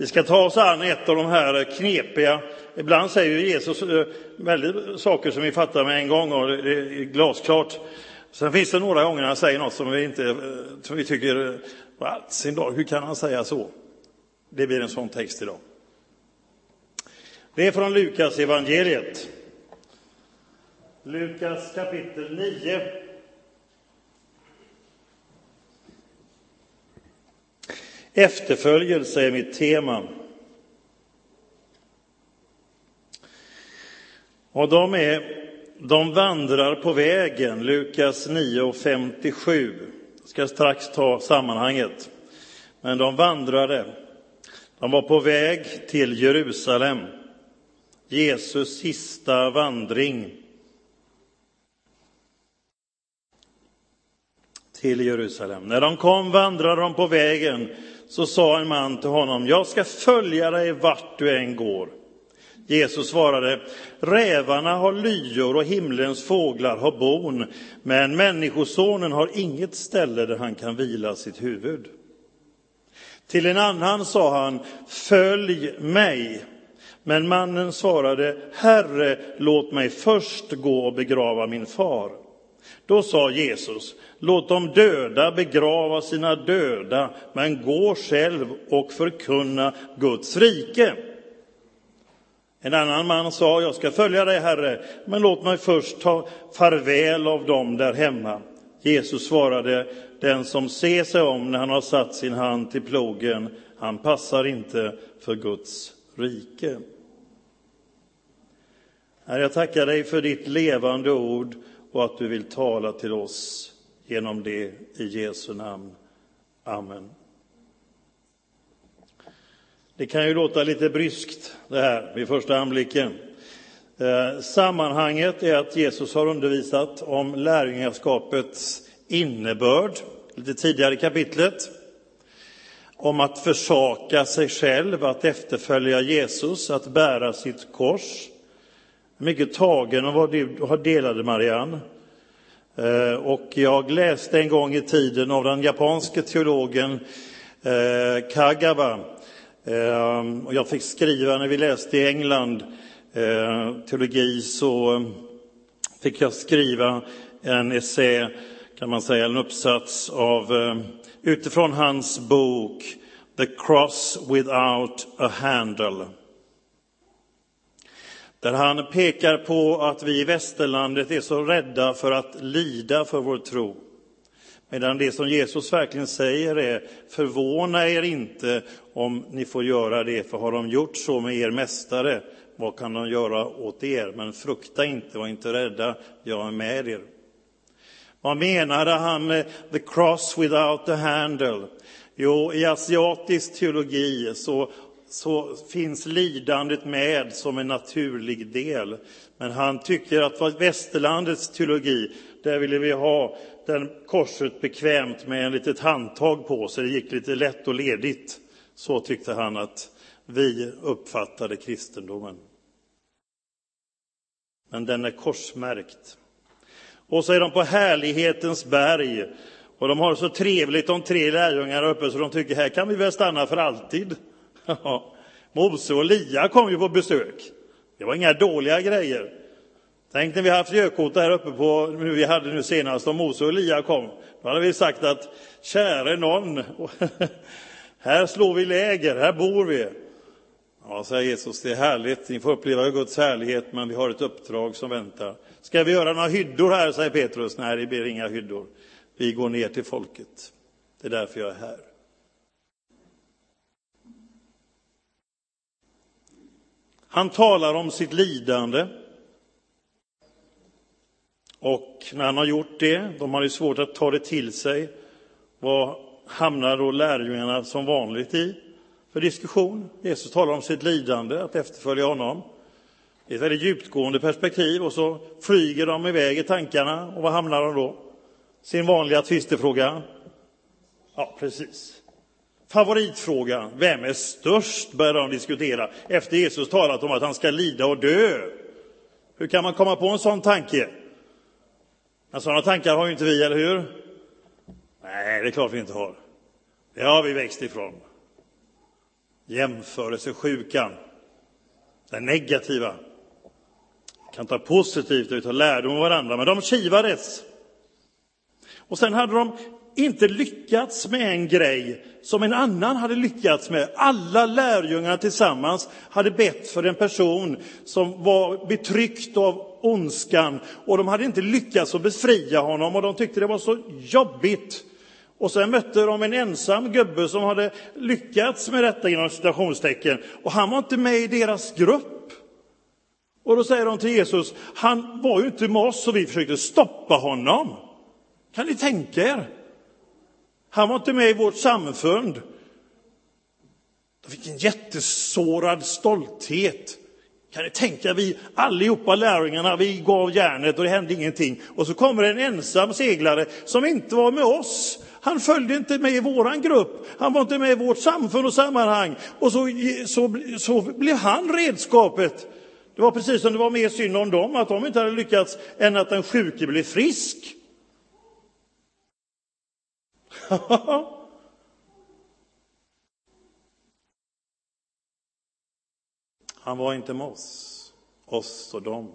Vi ska ta oss an ett av de här knepiga, ibland säger Jesus eh, väldigt saker som vi fattar med en gång och det är glasklart. Sen finns det några gånger han säger något som vi, inte, eh, som vi tycker, sin dag, hur kan han säga så? Det blir en sån text idag. Det är från Lukas evangeliet. Lukas kapitel 9. Efterföljelse är mitt tema. Och de, är, de vandrar på vägen, Lukas 9.57. Jag ska strax ta sammanhanget. Men de vandrade. De var på väg till Jerusalem. Jesus sista vandring till Jerusalem. När de kom vandrade de på vägen så sa en man till honom, jag ska följa dig vart du än går. Jesus svarade, rävarna har lyor och himlens fåglar har bon, men Människosonen har inget ställe där han kan vila sitt huvud. Till en annan sa han, följ mig. Men mannen svarade, Herre, låt mig först gå och begrava min far. Då sa Jesus, låt de döda begrava sina döda, men gå själv och förkunna Guds rike. En annan man sa, jag ska följa dig, Herre, men låt mig först ta farväl av dem där hemma. Jesus svarade, den som ser sig om när han har satt sin hand till plogen, han passar inte för Guds rike. Herre, jag tackar dig för ditt levande ord och att du vill tala till oss genom det i Jesu namn. Amen. Det kan ju låta lite bryskt det här vid första anblicken. Eh, sammanhanget är att Jesus har undervisat om lärjungaskapets innebörd lite tidigare i kapitlet. Om att försaka sig själv, att efterfölja Jesus, att bära sitt kors. Mycket tagen av vad du delade, Marianne. Eh, och jag läste en gång i tiden av den japanske teologen eh, Kagawa. Eh, och jag fick skriva, när vi läste i England teologi, så fick jag skriva en essä, kan man säga, en uppsats av, utifrån hans bok The Cross Without a Handle. Där han pekar på att vi i västerlandet är så rädda för att lida för vår tro. Medan det som Jesus verkligen säger är, förvåna er inte om ni får göra det, för har de gjort så med er mästare, vad kan de göra åt er? Men frukta inte, var inte rädda, jag är med er. Vad menade han med the cross without the handle? Jo, i asiatisk teologi så så finns lidandet med som en naturlig del. Men han tycker att västerlandets teologi, där ville vi ha den korset bekvämt med en litet handtag på så det gick lite lätt och ledigt. Så tyckte han att vi uppfattade kristendomen. Men den är korsmärkt. Och så är de på härlighetens berg. Och de har så trevligt, de tre lärjungarna uppe, så de tycker här kan vi väl stanna för alltid. Mose och Lia kom ju på besök. Det var inga dåliga grejer. Tänk när vi haft gökota här uppe på, nu vi hade nu senast, om Mose och Lia kom. Då hade vi sagt att käre någon, här slår vi läger, här bor vi. Ja, säger Jesus, det är härligt, ni får uppleva Guds härlighet, men vi har ett uppdrag som väntar. Ska vi göra några hyddor här, säger Petrus. Nej, det blir inga hyddor. Vi går ner till folket. Det är därför jag är här. Han talar om sitt lidande. Och när han har gjort det, de har ju svårt att ta det till sig, vad hamnar då lärjungarna som vanligt i för diskussion? Jesus talar om sitt lidande, att efterfölja honom. Det är ett väldigt djupgående perspektiv och så flyger de iväg i tankarna och vad hamnar de då? Sin vanliga tvistefråga. Ja, precis. Favoritfrågan, vem är störst, börjar de diskutera efter Jesus talat om att han ska lida och dö. Hur kan man komma på en sån tanke? Men sådana tankar har ju inte vi, eller hur? Nej, det är klart vi inte har. Det har vi växt ifrån. Jämförelsesjukan, den negativa. kan ta positivt och ta lärdom av varandra, men de kivades. Och sen hade de inte lyckats med en grej som en annan hade lyckats med. Alla lärjungarna tillsammans hade bett för en person som var betryckt av ondskan och de hade inte lyckats att befria honom och de tyckte det var så jobbigt. Och sen mötte de en ensam gubbe som hade lyckats med detta inom citationstecken och han var inte med i deras grupp. Och då säger de till Jesus, han var ju inte med oss så vi försökte stoppa honom. Kan ni tänka er? Han var inte med i vårt samfund. De fick en jättesårad stolthet. Kan ni tänka, vi allihopa lärjungarna, vi gav järnet och det hände ingenting. Och så kommer en ensam seglare som inte var med oss. Han följde inte med i våran grupp, han var inte med i vårt samfund och sammanhang. Och så, så, så blev han redskapet. Det var precis som det var mer synd om dem, att de inte hade lyckats än att den sjuke blev frisk. Han var inte med oss, oss och dem.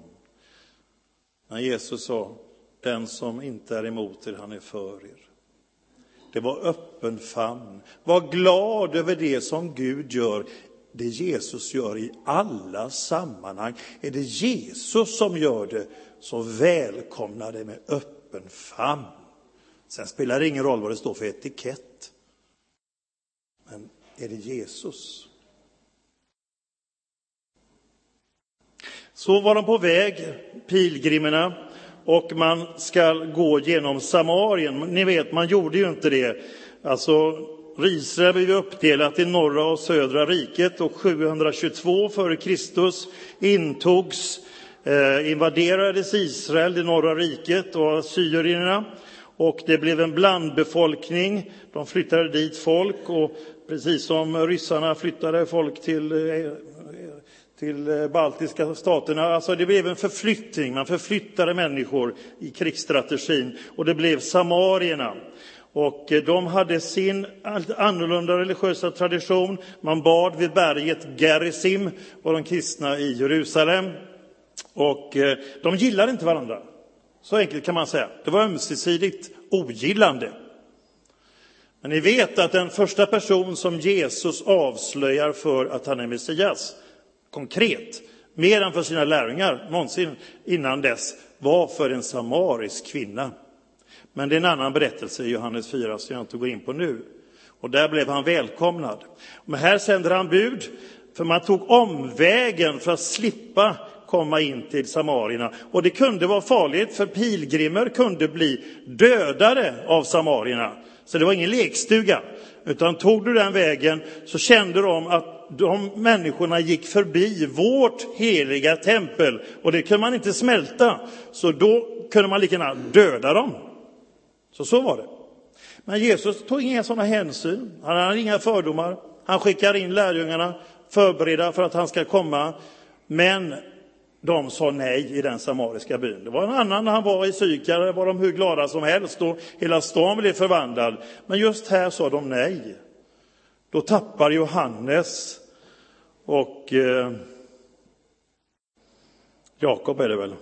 När Jesus sa, den som inte är emot er, han är för er. Det var öppen famn. Var glad över det som Gud gör, det Jesus gör i alla sammanhang. Är det Jesus som gör det, så välkomna det med öppen famn. Sen spelar det ingen roll vad det står för etikett. Men är det Jesus? Så var de på väg, pilgrimerna, och man ska gå genom Samarien. Ni vet, man gjorde ju inte det. Alltså, Israel blev uppdelat i norra och södra riket och 722 f.Kr. intogs, eh, invaderades Israel, det norra riket och assyrierna och det blev en blandbefolkning. De flyttade dit folk och precis som ryssarna flyttade folk till, eh, till eh, baltiska staterna. Alltså det blev en förflyttning, man förflyttade människor i krigsstrategin och det blev samarierna. Och eh, de hade sin annorlunda religiösa tradition. Man bad vid berget Gerizim, var de kristna i Jerusalem. Och de gillade inte varandra. Så enkelt kan man säga. Det var ömsesidigt ogillande. Men ni vet att den första person som Jesus avslöjar för att han är Messias, konkret, mer än för sina lärjungar någonsin innan dess, var för en samarisk kvinna. Men det är en annan berättelse i Johannes 4 som jag inte går in på nu. Och där blev han välkomnad. Men här sänder han bud, för man tog omvägen för att slippa komma in till samarierna. Och det kunde vara farligt, för pilgrimer kunde bli dödade av samarierna. Så det var ingen lekstuga, utan tog du den vägen så kände de att de människorna gick förbi vårt heliga tempel och det kunde man inte smälta. Så då kunde man lika gärna döda dem. Så så var det. Men Jesus tog inga sådana hänsyn. Han hade inga fördomar. Han skickar in lärjungarna förberedda för att han ska komma. Men de sa nej i den samariska byn. Det var en annan när han var i Sykar, där var de hur glada som helst och hela stan blev förvandlad. Men just här sa de nej. Då tappar Johannes och eh, Jakob är det väl?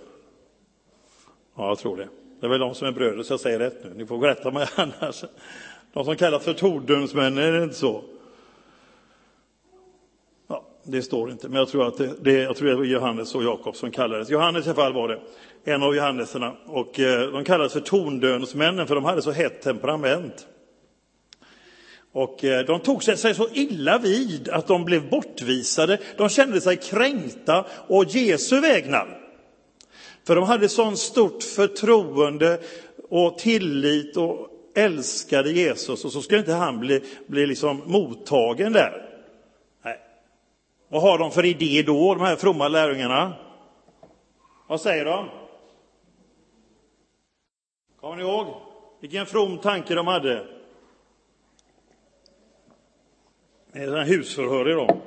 Ja, jag tror det. Det är väl de som är bröder, så jag säger rätt nu. Ni får rätta mig annars. De som kallas för tordumsmännen, är det inte så? Det står inte, men jag tror att det, det, jag tror det var Johannes och Jakob som kallades. Johannes i alla fall var det, en av Johanneserna. Och eh, de kallades för tondönsmännen, för de hade så hett temperament. Och eh, de tog sig så illa vid att de blev bortvisade. De kände sig kränkta och Jesu vägnar. För de hade sån stort förtroende och tillit och älskade Jesus och så skulle inte han bli, bli liksom mottagen där. Vad har de för idé då, de här fromma lärjungarna? Vad säger de? Kommer ni ihåg vilken from tanke de hade? Det är en husförhör i dem.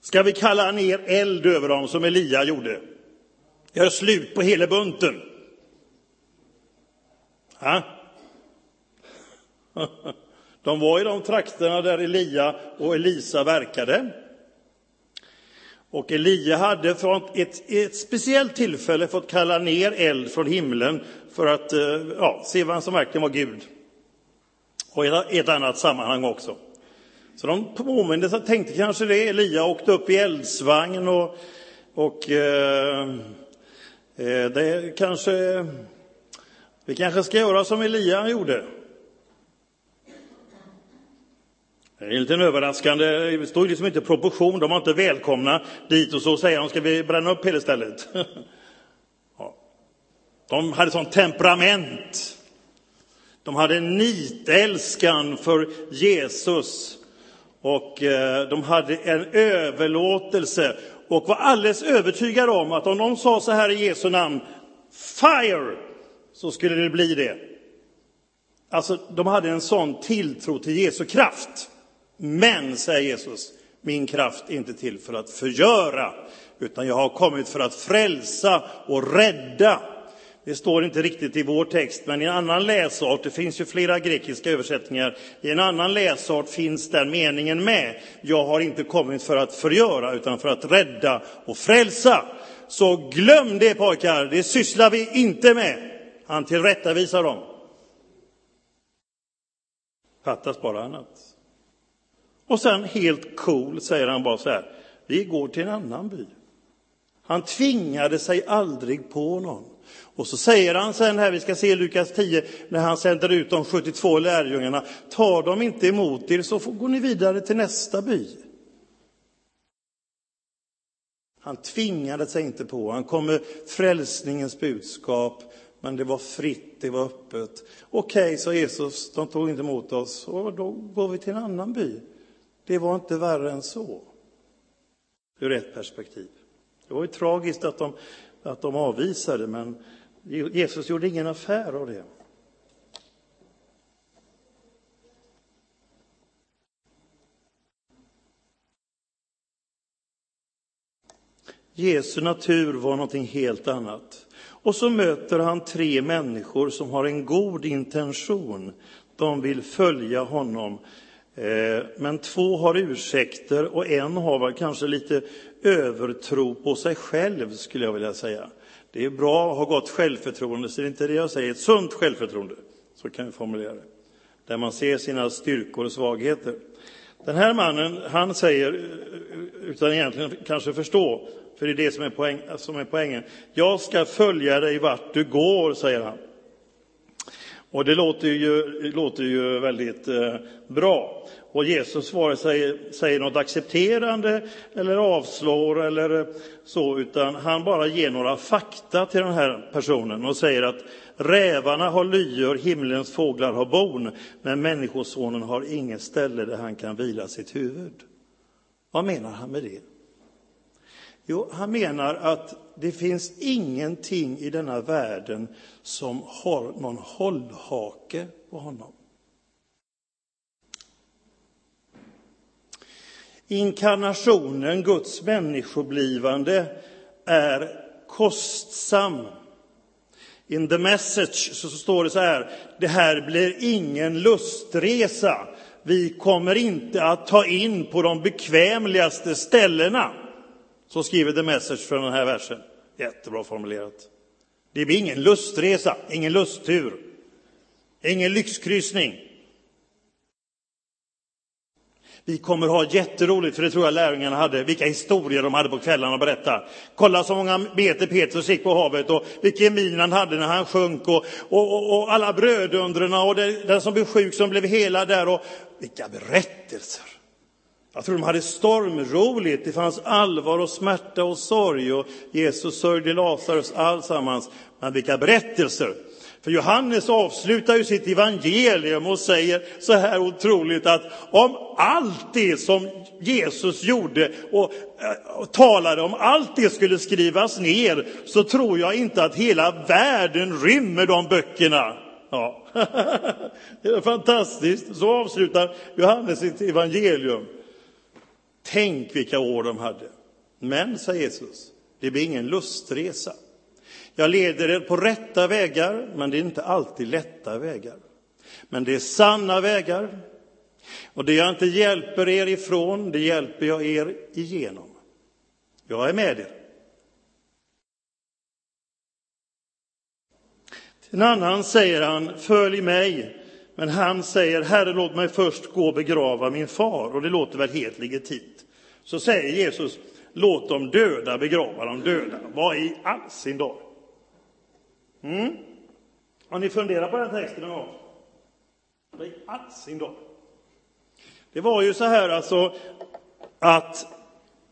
Ska vi kalla ner eld över dem som Elia gjorde? Gör slut på hela bunten. Ha? De var i de trakterna där Elia och Elisa verkade. Och Elia hade från ett, ett speciellt tillfälle fått kalla ner eld från himlen för att eh, ja, se vem som verkligen var Gud. Och i ett annat sammanhang också. Så de påminde sig, tänkte kanske det. Elia åkte upp i eldsvagn och, och eh, eh det kanske, vi kanske ska göra som Elia gjorde. Det är lite överraskande, det står liksom inte proportion, de var inte välkomna dit och så säger de, ska vi bränna upp hela stället? ja. De hade sånt temperament. De hade nitälskan för Jesus och eh, de hade en överlåtelse och var alldeles övertygade om att om de sa så här i Jesu namn, fire, så skulle det bli det. Alltså, de hade en sån tilltro till Jesu kraft. Men, säger Jesus, min kraft är inte till för att förgöra, utan jag har kommit för att frälsa och rädda. Det står inte riktigt i vår text, men i en annan läsart, det finns ju flera grekiska översättningar, i en annan läsart finns den meningen med. Jag har inte kommit för att förgöra, utan för att rädda och frälsa. Så glöm det pojkar, det sysslar vi inte med. Han tillrättavisar dem. Fattas bara annat. Och sen helt cool säger han bara så här, vi går till en annan by. Han tvingade sig aldrig på någon. Och så säger han sen här, vi ska se Lukas 10, när han sänder ut de 72 lärjungarna, tar de inte emot er så går ni vidare till nästa by. Han tvingade sig inte på, han kom med frälsningens budskap, men det var fritt, det var öppet. Okej, okay, sa Jesus, de tog inte emot oss, och då går vi till en annan by. Det var inte värre än så, ur ett perspektiv. Det var ju tragiskt att de, att de avvisade, men Jesus gjorde ingen affär av det. Jesu natur var någonting helt annat. Och så möter han tre människor som har en god intention. De vill följa honom. Eh, men två har ursäkter och en har väl kanske lite övertro på sig själv, skulle jag vilja säga. Det är bra att ha gott självförtroende, så det är inte det jag säger, ett sunt självförtroende. Så kan vi formulera det. Där man ser sina styrkor och svagheter. Den här mannen, han säger, eh, utan egentligen kanske förstå, för det är det som är, poäng, som är poängen. Jag ska följa dig vart du går, säger han. Och det låter ju, låter ju väldigt eh, bra. Och Jesus vare sig säger något accepterande eller avslår eller så, utan han bara ger några fakta till den här personen och säger att rävarna har lyor, himlens fåglar har bon, men Människosonen har inget ställe där han kan vila sitt huvud. Vad menar han med det? Jo, han menar att det finns ingenting i denna världen som har någon hållhake på honom. Inkarnationen, Guds människoblivande, är kostsam. In the message så står det så här, det här blir ingen lustresa. Vi kommer inte att ta in på de bekvämligaste ställena. Så skriver The Message från den här versen. Jättebra formulerat. Det blir ingen lustresa, ingen lusttur, ingen lyxkryssning. Vi kommer ha jätteroligt, för det tror jag lärjungarna hade, vilka historier de hade på kvällarna att berätta. Kolla så många meter Petrus gick på havet och vilken min han hade när han sjönk och, och, och, och alla brödundren och det, den som blev sjuk som blev hela där och vilka berättelser. Jag tror de hade stormroligt. Det fanns allvar och smärta och sorg och Jesus sörjde Lazarus allsammans. Men vilka berättelser! För Johannes avslutar ju sitt evangelium och säger så här otroligt att om allt det som Jesus gjorde och, eh, och talade om, allt det skulle skrivas ner, så tror jag inte att hela världen rymmer de böckerna. Ja. det är fantastiskt. Så avslutar Johannes sitt evangelium. Tänk vilka år de hade. Men, sa Jesus, det blir ingen lustresa. Jag leder er på rätta vägar, men det är inte alltid lätta vägar. Men det är sanna vägar, Och det jag inte hjälper er ifrån, det hjälper jag er igenom. Jag är med er. Till en annan säger han, följ mig. Men han säger, Herre låt mig först gå och begrava min far. Och det låter väl helt legitimt. Så säger Jesus, låt de döda begrava de döda. Vad i all sin dag? Mm? Har ni funderat på den texten någon gång? Vad i all sin dag? Det var ju så här alltså att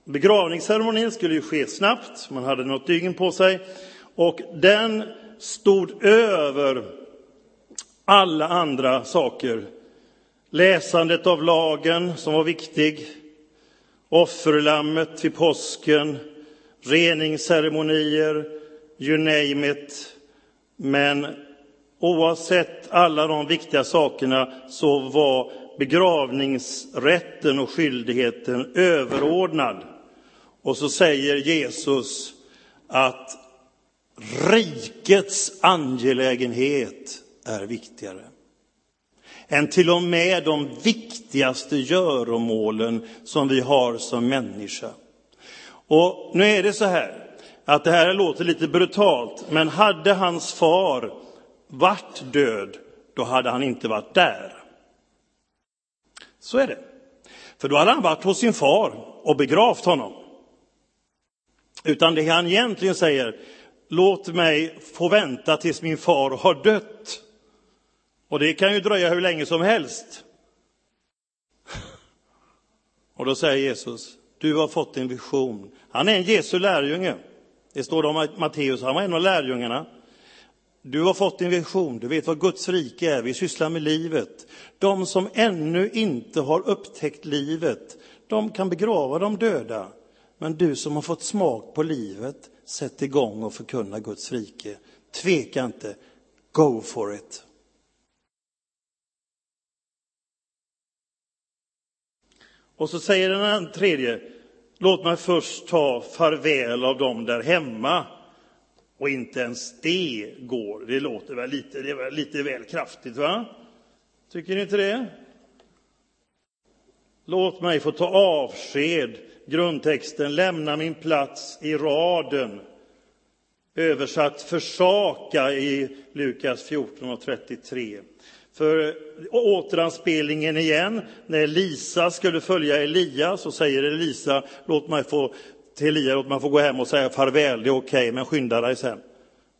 begravningsceremonin skulle ju ske snabbt, man hade något dygn på sig, och den stod över alla andra saker. Läsandet av lagen som var viktig, offerlammet vid påsken, reningsceremonier, you name it. Men oavsett alla de viktiga sakerna så var begravningsrätten och skyldigheten överordnad. Och så säger Jesus att rikets angelägenhet är viktigare än till och med de viktigaste göromålen som vi har som människa. Och nu är det så här att det här låter lite brutalt, men hade hans far varit död, då hade han inte varit där. Så är det. För då hade han varit hos sin far och begravt honom. Utan det han egentligen säger, låt mig få vänta tills min far har dött. Och det kan ju dröja hur länge som helst. Och då säger Jesus, du har fått en vision. Han är en Jesu lärjunge. Det står det om Matteus, han var en av lärjungarna. Du har fått en vision, du vet vad Guds rike är, vi sysslar med livet. De som ännu inte har upptäckt livet, de kan begrava de döda. Men du som har fått smak på livet, sätt igång och förkunna Guds rike. Tveka inte, go for it. Och så säger den tredje, låt mig först ta farväl av dem där hemma. Och inte ens det går. Det låter väl lite, det är lite väl kraftigt, va? Tycker ni inte det? Låt mig få ta avsked, grundtexten, lämna min plats i raden. Översatt försaka i Lukas 14 och 33. För återanspelningen igen, när Lisa skulle följa Elia så säger Elisa, låt mig få till Elia, låt mig få gå hem och säga farväl, det är okej, okay, men skynda dig sen.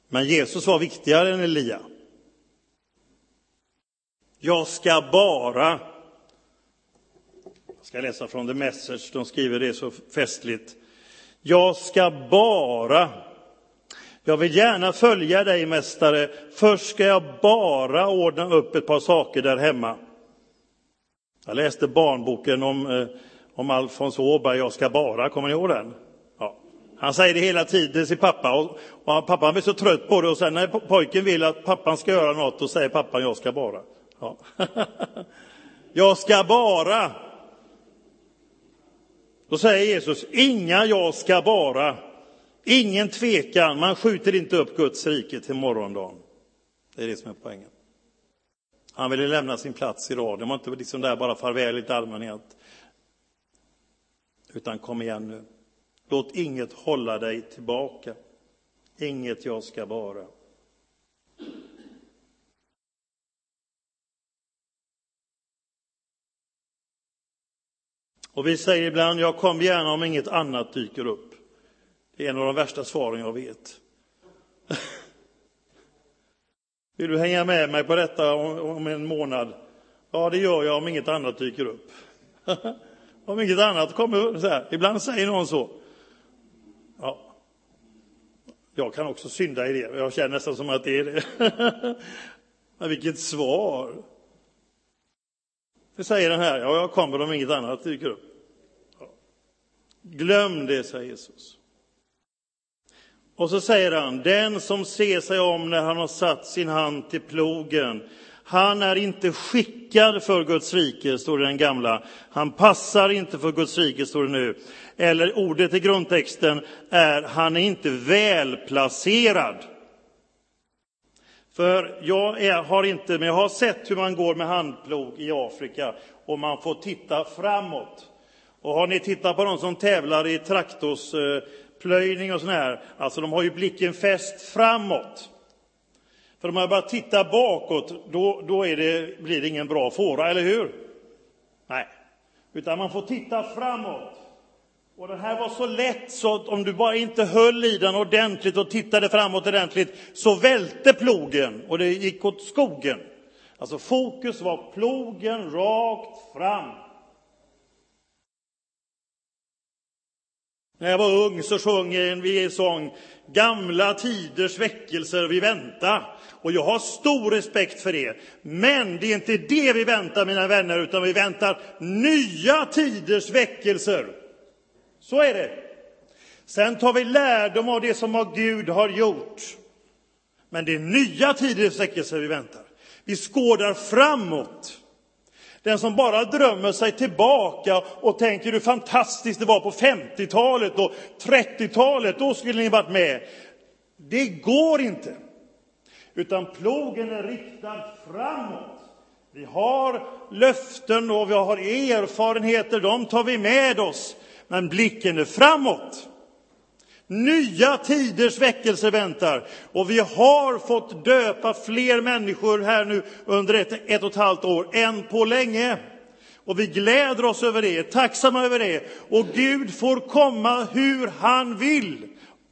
Men Jesus var viktigare än Elia. Jag ska bara, jag ska läsa från The Message, de skriver det så festligt. Jag ska bara jag vill gärna följa dig, mästare. Först ska jag bara ordna upp ett par saker där hemma. Jag läste barnboken om, eh, om Alfons Åberg, Jag ska bara. Kommer ni ihåg den? Ja. Han säger det hela tiden till sin pappa och, och pappan blir så trött på det och sen när pojken vill att pappan ska göra något, då säger pappan jag ska bara. Ja. jag ska bara. Då säger Jesus, inga jag ska bara. Ingen tvekan, man skjuter inte upp Guds rike till morgondagen. Det är det som är poängen. Han ville lämna sin plats i raden, det var inte liksom där bara farväl i allmänhet. Utan kom igen nu. Låt inget hålla dig tillbaka. Inget jag ska vara. Och vi säger ibland, jag kommer gärna om inget annat dyker upp. Det är en av de värsta svaren jag vet. Vill du hänga med mig på detta om en månad? Ja, det gör jag om inget annat dyker upp. om inget annat kommer så här. Ibland säger någon så. Ja. Jag kan också synda i det. Jag känner nästan som att det är det. Men vilket svar! Det säger den här. Ja, jag kommer om inget annat dyker upp. Ja. Glöm det, säger Jesus. Och så säger han, den som ser sig om när han har satt sin hand till plogen, han är inte skickad för Guds rike, står det i den gamla. Han passar inte för Guds rike, står det nu. Eller ordet i grundtexten är, han är inte välplacerad. För jag är, har inte, men jag har sett hur man går med handplog i Afrika. och man får titta framåt. Och har ni tittat på de som tävlar i traktors, eh, Plöjning och sån här, alltså de har ju blicken fäst framåt. För om man bara tittar bakåt, då, då det, blir det ingen bra fåra, eller hur? Nej, utan man får titta framåt. Och den här var så lätt så att om du bara inte höll i den ordentligt och tittade framåt ordentligt så välte plogen och det gick åt skogen. Alltså fokus var plogen rakt fram. När jag var ung så sjöng vi en sång Gamla tiders väckelser vi väntar. Och jag har stor respekt för det. Men det är inte det vi väntar, mina vänner, utan vi väntar nya tiders väckelser. Så är det. Sen tar vi lärdom av det som Gud har gjort. Men det är nya tiders väckelser vi väntar. Vi skådar framåt. Den som bara drömmer sig tillbaka och tänker hur fantastiskt det var på 50-talet och 30-talet, då skulle ni varit med. Det går inte. Utan plogen är riktad framåt. Vi har löften och vi har erfarenheter, de tar vi med oss. Men blicken är framåt. Nya tiders väckelse väntar. Och vi har fått döpa fler människor här nu under ett, ett och ett halvt år än på länge. Och vi gläder oss över det, är tacksamma över det. Och Gud får komma hur han vill.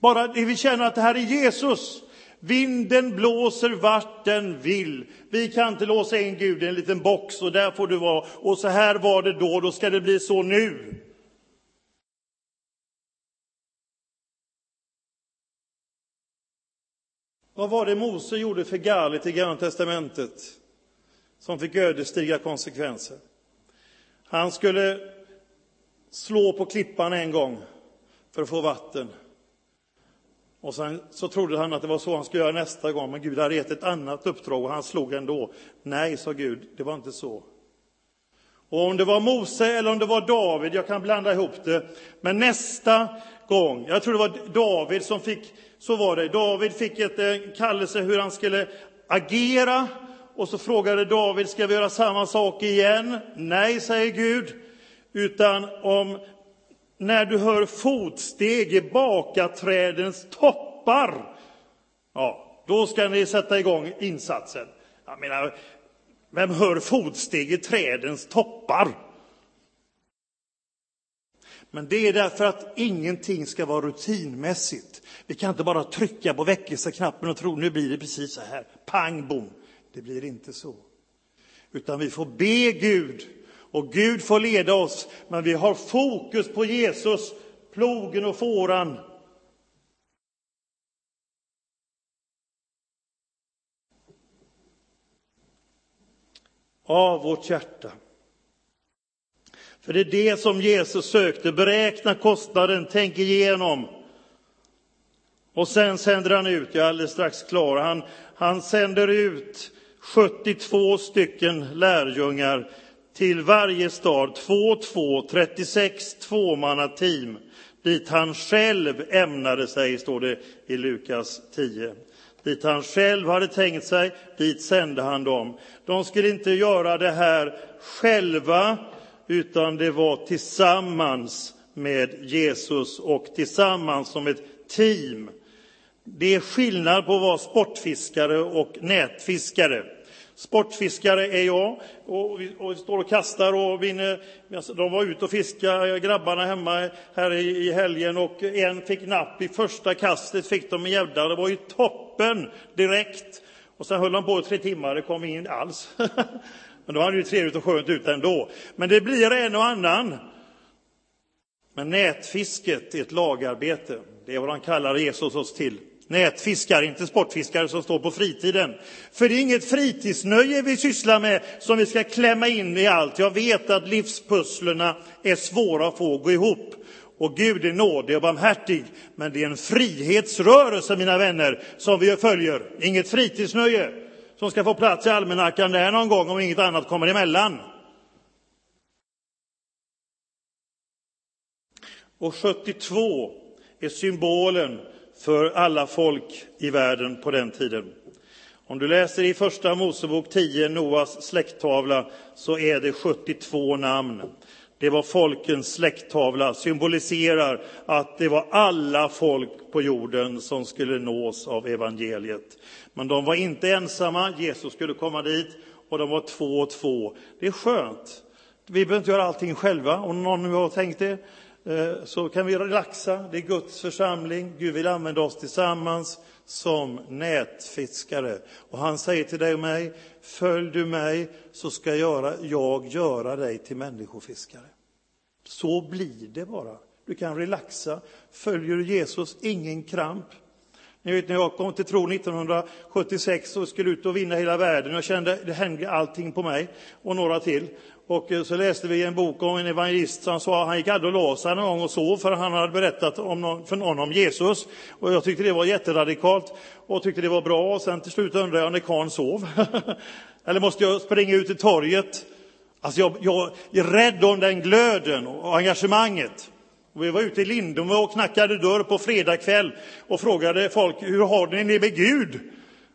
Bara det vi känner att det här är Jesus. Vinden blåser vart den vill. Vi kan inte låsa in Gud i en liten box och där får du vara. Och så här var det då, då ska det bli så nu. Vad var det Mose gjorde för galet i Gamla testamentet som fick ödesdigra konsekvenser? Han skulle slå på klippan en gång för att få vatten. Och sen så trodde han att det var så han skulle göra nästa gång, men Gud hade gett ett annat uppdrag och han slog ändå. Nej, sa Gud, det var inte så. Och om det var Mose eller om det var David, jag kan blanda ihop det, men nästa gång, jag tror det var David som fick så var det. David fick ett eh, kallelse hur han skulle agera. Och så frågade David, ska vi göra samma sak igen? Nej, säger Gud. Utan om när du hör fotsteg i bakaträdens toppar, ja, då ska ni sätta igång insatsen. Jag menar, vem hör fotsteg i trädens toppar? Men det är därför att ingenting ska vara rutinmässigt. Vi kan inte bara trycka på väckelseknappen och tro nu blir det precis så här. Pang bom. Det blir inte så. Utan vi får be Gud och Gud får leda oss. Men vi har fokus på Jesus, plogen och fåran. Av vårt hjärta. För det är det som Jesus sökte. Beräkna kostnaden, tänk igenom. Och sen sänder han ut, jag är alldeles strax klar, han, han sänder ut 72 stycken lärjungar till varje stad, två två, 36 tvåmannateam, dit han själv ämnade sig, står det i Lukas 10. Dit han själv hade tänkt sig, dit sände han dem. De skulle inte göra det här själva, utan det var tillsammans med Jesus och tillsammans som ett team. Det är skillnad på att vara sportfiskare och nätfiskare. Sportfiskare är jag och vi, och vi står och kastar och vinner. De var ute och fiskade, grabbarna hemma här i, helgen och en fick napp i första kastet, fick de en gädda. Det var ju toppen direkt. Och sen höll de på i tre timmar, det kom ingen alls. Men då hade det ju trevligt och skönt ut ändå. Men det blir en och annan. Men nätfisket är ett lagarbete. Det är vad han kallar Jesus oss till. Nätfiskare, inte sportfiskare som står på fritiden. För det är inget fritidsnöje vi sysslar med som vi ska klämma in i allt. Jag vet att livspusslerna är svåra att få att gå ihop. Och Gud är nådig och barmhärtig. Men det är en frihetsrörelse, mina vänner, som vi följer. Inget fritidsnöje som ska få plats i almanackan där någon gång om inget annat kommer emellan. Och 72 är symbolen för alla folk i världen på den tiden. Om du läser i Första Mosebok 10, Noas släkttavla, så är det 72 namn. Det var folkens släkttavla, symboliserar att det var alla folk på jorden som skulle nås av evangeliet. Men de var inte ensamma, Jesus skulle komma dit och de var två och två. Det är skönt. Vi behöver inte göra allting själva. Om någon nu har tänkt det eh, så kan vi relaxa. Det är Guds församling. Gud vill använda oss tillsammans som nätfiskare. Och han säger till dig och mig, följ du mig så ska jag göra dig till människofiskare. Så blir det bara. Du kan relaxa. Följer du Jesus, ingen kramp. Ni vet när jag kom till tro 1976 och skulle ut och vinna hela världen. Jag kände det hängde allting på mig och några till. Och eh, så läste vi en bok om en evangelist som sa att han gick aldrig och la sig någon gång och sov för han hade berättat om någon, för någon om Jesus. Och jag tyckte det var jätteradikalt och tyckte det var bra. Och sen till slut undrade jag när karln sov. Eller måste jag springa ut till torget? Alltså jag, jag är rädd om den glöden och engagemanget. Och vi var ute i Lindome och knackade dörr på fredag kväll och frågade folk hur har ni det med Gud?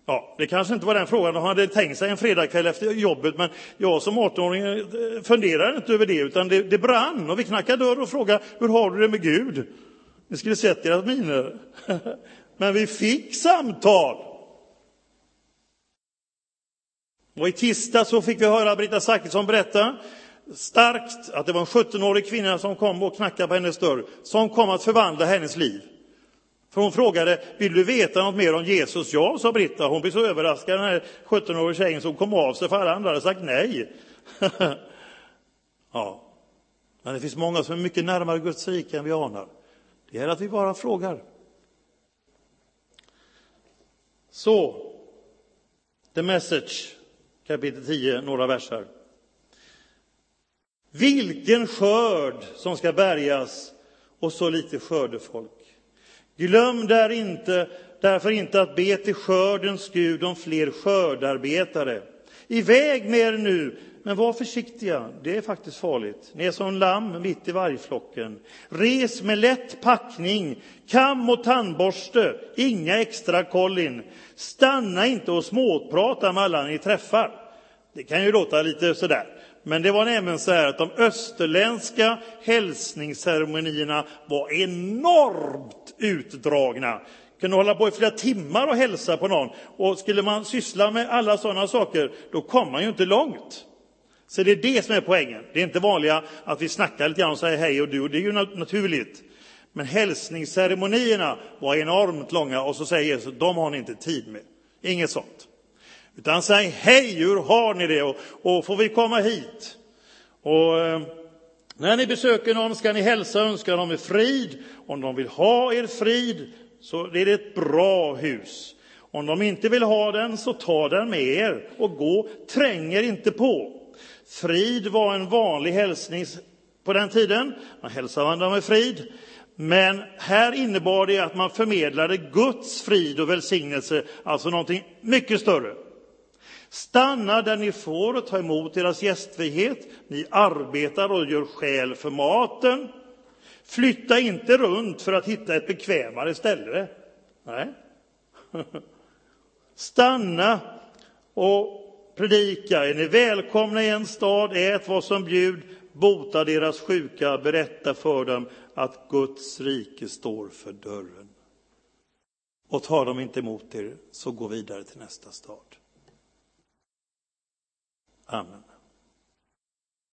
Ja, det kanske inte var den frågan de hade tänkt sig en fredagkväll efter jobbet, men jag som 18-åring eh, funderade inte över det, utan det, det brann och vi knackade dörr och frågade hur har du det med Gud? Ni skulle sett deras miner. Men vi fick samtal. Och i tisdag så fick vi höra Britta Zachrisson berätta starkt att det var en 17-årig kvinna som kom och knackade på hennes dörr, som kom att förvandla hennes liv. För hon frågade, vill du veta något mer om Jesus? Ja, sa Britta. Hon blev så överraskad, den här 17-åriga tjejen, som kom av sig, för alla andra hade sagt nej. ja, men det finns många som är mycket närmare Guds rike än vi anar. Det är att vi bara frågar. Så, the message, kapitel 10, några verser. Vilken skörd som ska bärgas och så lite skördefolk. Glöm där inte, därför inte att be till skördens Gud om fler skördarbetare. Iväg med er nu, men var försiktiga, det är faktiskt farligt. Ni är som lamm mitt i vargflocken. Res med lätt packning, kam och tandborste, inga extra kollin. Stanna inte och småprata med alla ni träffar. Det kan ju låta lite sådär. Men det var nämligen så här att de österländska hälsningsceremonierna var enormt utdragna. Kunde hålla på i flera timmar och hälsa på någon. Och skulle man syssla med alla sådana saker, då kom man ju inte långt. Så det är det som är poängen. Det är inte vanliga att vi snackar lite grann och säger hej och du, och det är ju naturligt. Men hälsningsceremonierna var enormt långa och så säger Jesus, de har ni inte tid med. Inget sånt. Utan säg hej, hur har ni det? Och, och får vi komma hit? Och eh, när ni besöker någon ska ni hälsa och önska dem frid. Om de vill ha er frid så är det ett bra hus. Om de inte vill ha den så ta den med er och gå, tränger inte på. Frid var en vanlig hälsning på den tiden. Man hälsade varandra med frid. Men här innebar det att man förmedlade Guds frid och välsignelse, alltså någonting mycket större. Stanna där ni får och ta emot deras gästfrihet. Ni arbetar och gör skäl för maten. Flytta inte runt för att hitta ett bekvämare ställe. Nej. Stanna och predika. Är ni välkomna i en stad, ät vad som bjud, bota deras sjuka, berätta för dem att Guds rike står för dörren. Och tar de inte emot er, så gå vidare till nästa stad. Amen.